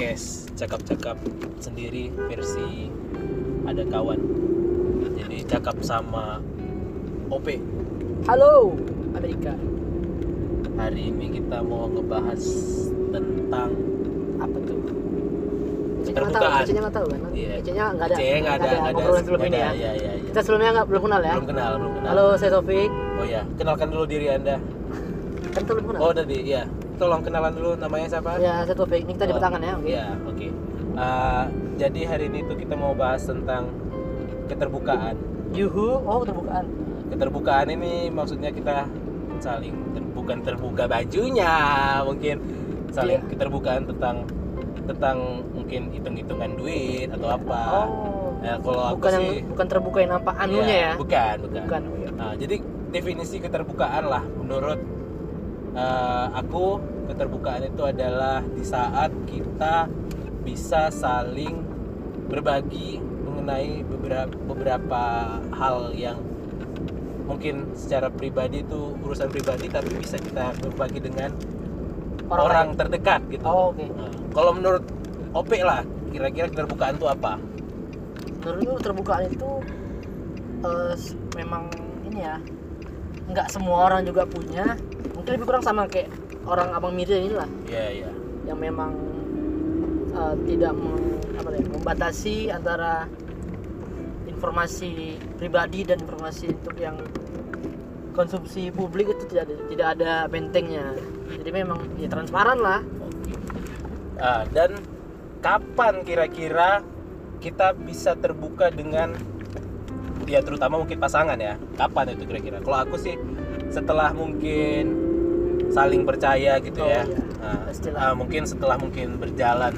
podcast cakap-cakap sendiri versi ada kawan. Jadi cakap sama OP. Halo Amerika. Hari ini kita mau ngebahas tentang Apa tuh? Ecenya Keterbukaan. Ecenya nggak tahu kan? Iya. Ecenya nggak ada. C nggak ada, nggak ada, obrolan sebelum ini ya. Iya, iya, iya. Kita sebelumnya nggak belum kenal ya. Belum kenal, belum kenal. Halo, saya Taufik. Oh ya, kenalkan dulu diri anda. Kan belum kenal. Oh tadi, ya. Tolong kenalan dulu namanya siapa? Ya, saya Taufik. Ini kita di Oh, tangan ya. Oke. Iya, oke. Uh, jadi hari ini tuh kita mau bahas tentang keterbukaan. Yuhu. Oh, terbukaan. Keterbukaan ini maksudnya kita saling ter- bukan terbuka bajunya, mungkin saling Iya. keterbukaan tentang tentang mungkin hitung-hitungan duit atau apa. Oh. Ya, kalau aku bukan yang sih bukan terbukain apa anunya Iya, ya. Bukan, bukan. Bukan. oh iya. Nah, jadi definisi keterbukaan lah menurut uh, aku keterbukaan itu adalah di saat kita bisa saling berbagi mengenai beberapa beberapa hal yang mungkin secara pribadi itu urusan pribadi tapi bisa kita berbagi dengan orang, lain. terdekat gitu. Oh, oke. Nah, kalau menurut OP lah kira-kira keterbukaan itu apa? Menurut lu terbukaan itu eh, s- memang ini ya. Nggak semua orang juga punya. Mungkin lebih kurang sama kayak orang abang Mirza ini lah. Iya, iya. yang memang uh, tidak meng- apa ya, membatasi antara informasi pribadi dan informasi untuk yang konsumsi publik itu tidak ada, tidak ada bentengnya jadi memang ya transparan lah Oke. Ah, dan kapan kira-kira kita bisa terbuka dengan ya terutama mungkin pasangan ya? Kapan itu kira-kira? Kalau aku sih setelah mungkin saling percaya gitu Oh, ya. iya. Nah, ah, mungkin setelah mungkin berjalan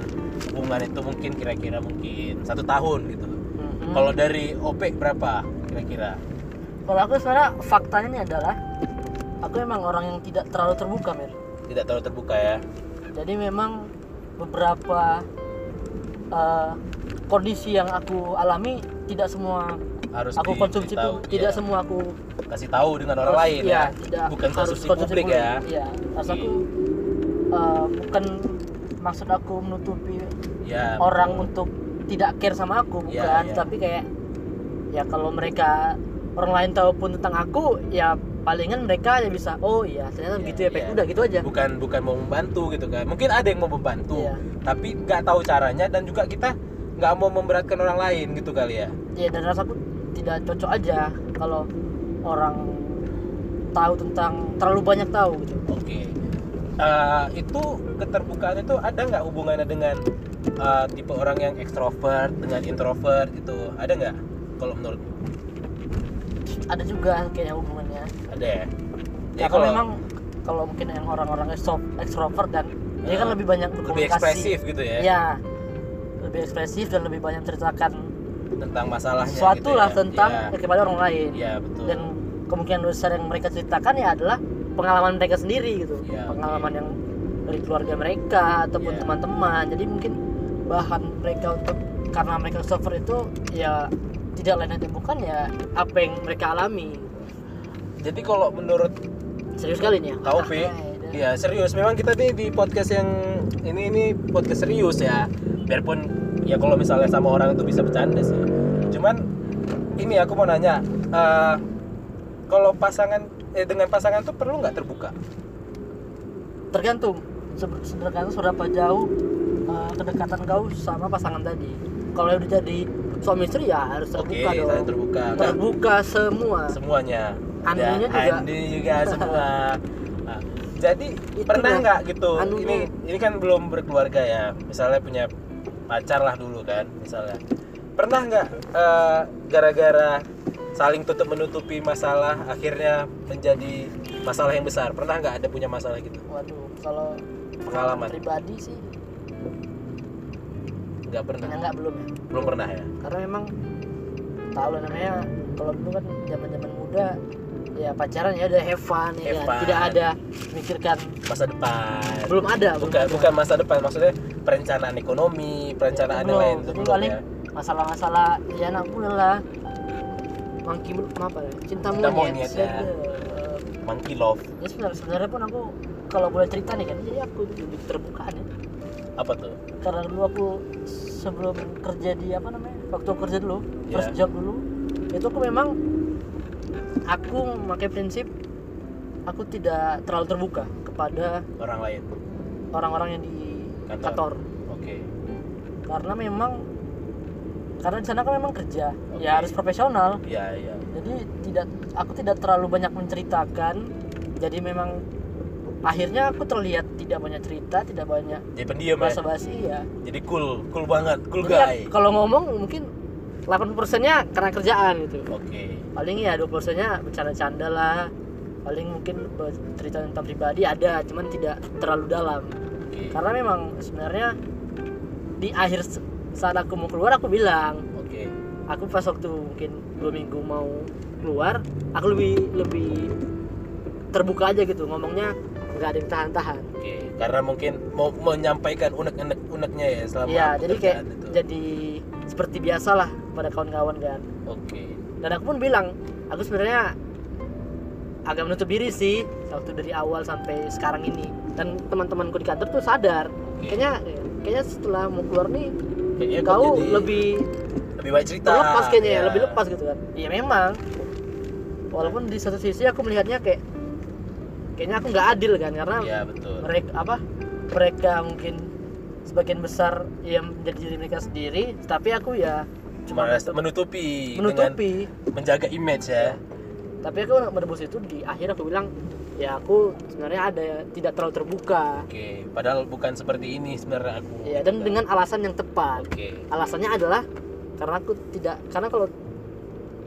hubungan itu mungkin kira-kira mungkin satu tahun gitu. Mhm. Kalau dari OP berapa kira-kira? kalau aku sebenarnya faktanya ini adalah aku memang orang yang tidak terlalu terbuka Mir Tidak terlalu terbuka ya? jadi memang beberapa uh, kondisi yang aku alami tidak semua Harus aku konsumsi diberitahu, pun tidak iya. semua aku kasih tahu dengan orang harus- lain iya, ya. tidak Bukan harus konsumsi konsumsi publik ya. Iya, harus Oke. aku eh, bukan maksud aku menutupi Ya. orang untuk tidak care sama aku, bukan, Iya, iya. tapi kayak ya kalau mereka orang lain tahu pun tentang aku, ya palingan mereka ya bisa, oh iya ternyata Iya, begitu ya, iya. udah gitu aja. bukan bukan mau membantu gitu kan mungkin ada yang mau membantu Iya. tapi nggak tahu caranya dan juga kita nggak mau memberatkan orang lain gitu kali ya Iya dan rasaku tidak cocok aja kalau orang tahu tentang terlalu banyak tahu gitu. oke Eh, itu keterbukaan itu ada nggak hubungannya dengan eh, tipe orang yang ekstrovert dengan introvert gitu ada nggak kalau menurut Ada juga kayaknya hubungannya. ada ya Ya, kalau memang kalau mungkin yang orang-orang ekstro- ekstrovert dan dia kan Ah, lebih banyak lebih berkomunikasi. ekspresif gitu ya Ya, lebih ekspresif dan lebih banyak ceritakan tentang masalahnya gitu lah ya. tentang Iya, kepada orang lain. iya betul Dan kemungkinan besar yang mereka ceritakan ya adalah pengalaman mereka sendiri gitu. Iya, pengalaman oke. yang dari keluarga mereka ataupun Iya. teman-teman. Jadi mungkin bahan mereka untuk karena mereka ekstrovert itu ya tidak lain dan bukan ya apa yang mereka alami. jadi kalau menurut Serius kali nih ya. KUP Iya serius memang kita nih di podcast yang ini ini podcast serius ya biarpun ya kalau misalnya sama orang itu bisa bercanda sih. Cuman ini aku mau nanya eh, kalau pasangan eh, dengan pasangan tuh perlu nggak terbuka? Tergantung. Tergantung seberapa jauh uh, kedekatan kau sama pasangan tadi. Kalau udah jadi suami istri ya harus oke terbuka dong. saling terbuka Nggak terbuka semua. Semuanya. Anunya Ya, juga. andi juga semua. Nah, jadi Itu pernah dong, nggak gitu? Anunya. ini ini kan belum berkeluarga ya. Misalnya punya pacar lah dulu kan misalnya. Pernah nggak eh, gara-gara saling tutup menutupi masalah akhirnya menjadi masalah yang besar? Pernah nggak ada punya masalah gitu? Waduh kalau Pengalaman. pribadi sih. Nggak pernah? Ya nggak? Belum ya? Belum pernah ya? Karena memang tahu lah namanya kalau dulu kan zaman zaman muda ya pacaran ya udah have fun ya Have kan? fun. tidak ada mikirkan masa depan belum ada belum bukan ada. bukan masa depan maksudnya perencanaan ekonomi perencanaan yang belum lain belum paling ya masalah-masalah ya anak muda lah monkey apa ya cinta Cinta monyet, monyet, ya. Aduh. monkey love ya sebenarnya sebenarnya pun aku kalau boleh cerita nih kan jadi aku lebih terbuka nih apa tuh karena dulu aku sebelum kerja di apa namanya waktu kerja dulu Iya. first job dulu itu aku memang aku memakai prinsip aku tidak terlalu terbuka kepada orang lain. orang-orang yang di Kantor. kantor. Oke. Karena memang karena di sana kan memang kerja. Oke. ya harus profesional. Iya iya jadi tidak aku tidak terlalu banyak menceritakan. Jadi memang akhirnya aku terlihat tidak banyak cerita tidak banyak jadi pendiam ya? basi ya. Jadi cool cool banget cool Jadi ya, guy. kalau ngomong mungkin 80 persennya karena kerjaan gitu. Oke. Paling ya 20 persennya bercanda-canda lah. Paling mungkin cerita tentang pribadi ada cuman tidak terlalu dalam. Oke. Karena memang sebenarnya di akhir saat aku mau keluar aku bilang oke. aku pas waktu mungkin dua minggu mau keluar aku lebih lebih terbuka aja gitu ngomongnya nggak ada yang tahan-tahan. Oke. Karena mungkin mau menyampaikan unek-unek uneknya ya selama Iya jadi kayak itu. jadi seperti biasa lah pada kawan-kawan kan. Oke. Dan aku pun bilang aku sebenarnya agak menutup diri sih waktu dari awal sampai sekarang ini. Dan teman-temanku di kantor tuh sadar. Oke. kayaknya kayaknya setelah mau keluar nih Kayaknya kau jadi lebih lebih baik cerita. terlepas kayaknya ya Iya. lebih lepas gitu kan. Iya memang. Walaupun di satu sisi aku melihatnya kayak kayaknya aku nggak adil kan karena iya betul. mereka apa mereka mungkin sebagian besar yang menjadi diri mereka sendiri tapi aku ya cuma menutupi, menutupi. menjaga image ya. Tapi aku menebus itu di akhir aku bilang ya aku sebenarnya ada tidak terlalu terbuka. Oke padahal bukan seperti ini sebenarnya aku ya dan dengan alasan yang tepat. Oke. Alasannya adalah karena aku tidak karena kalau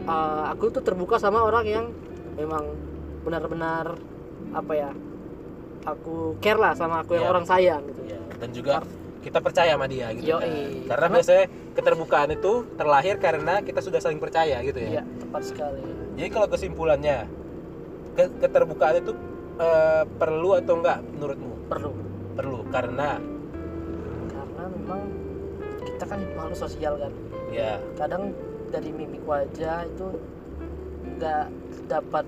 uh, aku tuh terbuka sama orang yang memang benar-benar apa ya aku care lah sama aku yang Iya. orang sayang gitu. Ya dan juga kita percaya sama dia gitu kan. Yoi. karena Karena- biasanya keterbukaan itu terlahir karena kita sudah saling percaya gitu ya. Iya tepat sekali. Jadi kalau kesimpulannya ke- keterbukaan itu eh, perlu atau enggak menurutmu? Perlu. Perlu karena? Karena memang kita kan makhluk sosial kan. Ya kadang dari mimik wajah itu nggak dapat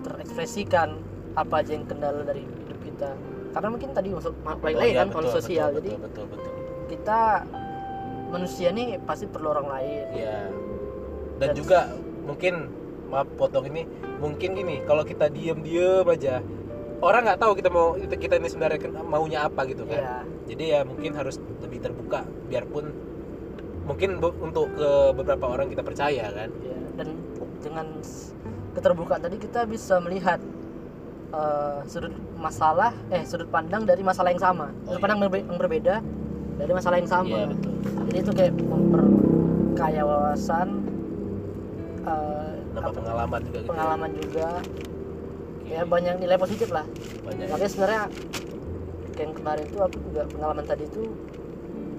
terekspresikan apa aja yang kendala dari hidup kita karena mungkin tadi masuk baik Oh lagi iya, kan betul, sosial betul, jadi betul betul betul kita manusia nih pasti perlu orang lain Iya. Dan Dan- juga mungkin maaf potong ini mungkin gini kalau kita diem-diem aja orang nggak tahu kita mau kita, kita ini sebenarnya maunya apa gitu kan. ya Jadi ya mungkin harus lebih terbuka biarpun mungkin be- untuk ke beberapa orang kita percaya kan. ya. dan dengan keterbukaan tadi kita bisa melihat eh, sudut masalah eh sudut pandang dari masalah yang sama Oh, sudut iya, pandang berbe- yang berbeda dari masalah yang sama Iya betul. jadi itu kayak memperkaya wawasan Nambah apa- pengalaman juga gitu. ya. pengalaman juga Oke, ya banyak nilai positif lah banyak. makanya sebenarnya kayak yang kemarin itu aku juga pengalaman tadi itu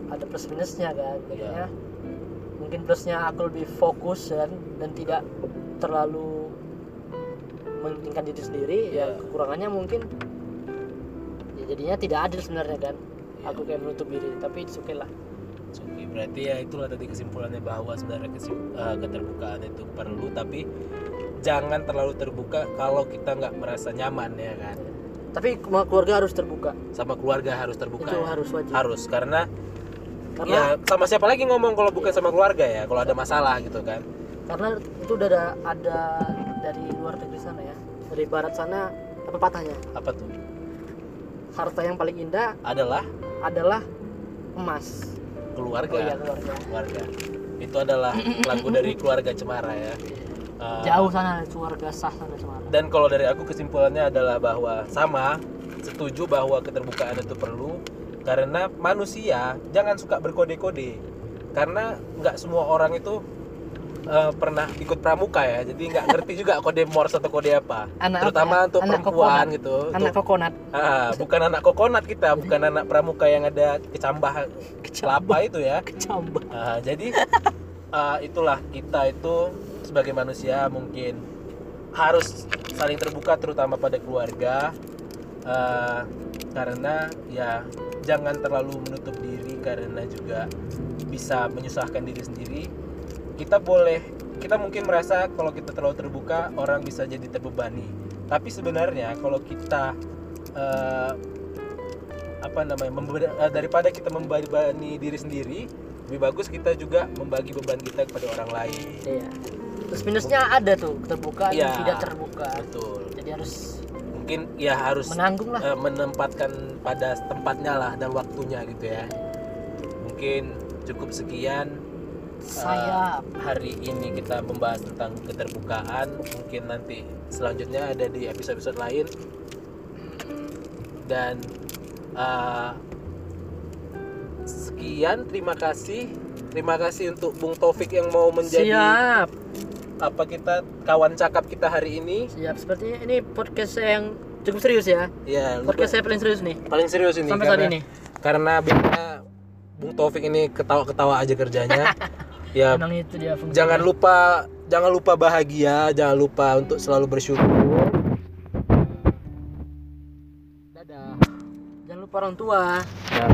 ada plus minusnya kan Iya. jadinya mungkin plusnya aku lebih fokus kan dan tidak terlalu mementingkan diri sendiri ya Iya. kekurangannya mungkin ya jadinya tidak adil sebenarnya kan Iya. aku kayak menutup diri tapi it's okay lah Oke, berarti ya itulah tadi kesimpulannya bahwa sebenarnya kesim- eh, keterbukaan itu perlu tapi jangan terlalu terbuka kalau kita nggak merasa nyaman ya kan. tapi keluarga harus terbuka Sama keluarga harus terbuka. itu ya. harus wajib Harus karena karena ya sama siapa lagi ngomong kalau bukan sama keluarga ya kalau ada masalah gitu kan. karena itu udah ada, ada dari luar negeri sana ya dari barat sana apa patahnya Apa tuh? harta yang paling indah Adalah adalah emas keluarga. oh iya keluarga Keluarga. Itu adalah lagu dari keluarga Cemara ya. Eh, jauh sana keluarga sah sana Semarang Dan kalau dari aku kesimpulannya adalah bahwa sama setuju bahwa keterbukaan itu perlu karena manusia jangan suka berkode-kode karena nggak semua orang itu eh, pernah ikut pramuka ya. Jadi nggak ngerti juga kode Morse atau kode apa. Anak terutama apa ya? untuk Anak perempuan kokonat. gitu. Anak kokonat. Ah, bukan anak kokonat kita bukan anak pramuka yang ada kecambah. kelapa itu ya. Kecambah. Ah, jadi ah, itulah kita itu sebagai manusia mungkin harus saling terbuka terutama pada keluarga. Ah, karena ya jangan terlalu menutup diri karena juga bisa menyusahkan diri sendiri kita boleh kita mungkin merasa kalau kita terlalu terbuka orang bisa jadi terbebani. Tapi sebenarnya kalau kita eh, apa namanya membe- eh, daripada kita membebani diri sendiri lebih bagus kita juga membagi beban kita kepada orang lain. Iya. Terus minusnya ada tuh terbuka Iya. dan tidak terbuka. betul. Jadi harus mungkin ya harus menanggung lah. eh, menempatkan pada tempatnya lah dan waktunya gitu ya. Mungkin cukup sekian saya hari ini kita membahas tentang keterbukaan. Mungkin nanti selanjutnya ada di episode-episode lain. Dan uh, sekian. Terima kasih. Terima kasih untuk Bung Taufik yang mau menjadi siap. apa kita kawan cakap kita hari ini. Siap. Sepertinya ini podcast saya yang cukup serius ya. Ya podcast saya paling serius nih. Paling serius ini sampai saat karena, ini. karena biasanya Bung Taufik ini ketawa-ketawa aja kerjanya ya emang itu dia fungsinya. jangan lupa jangan lupa bahagia jangan lupa untuk selalu bersyukur dadah jangan lupa orang tua Ya.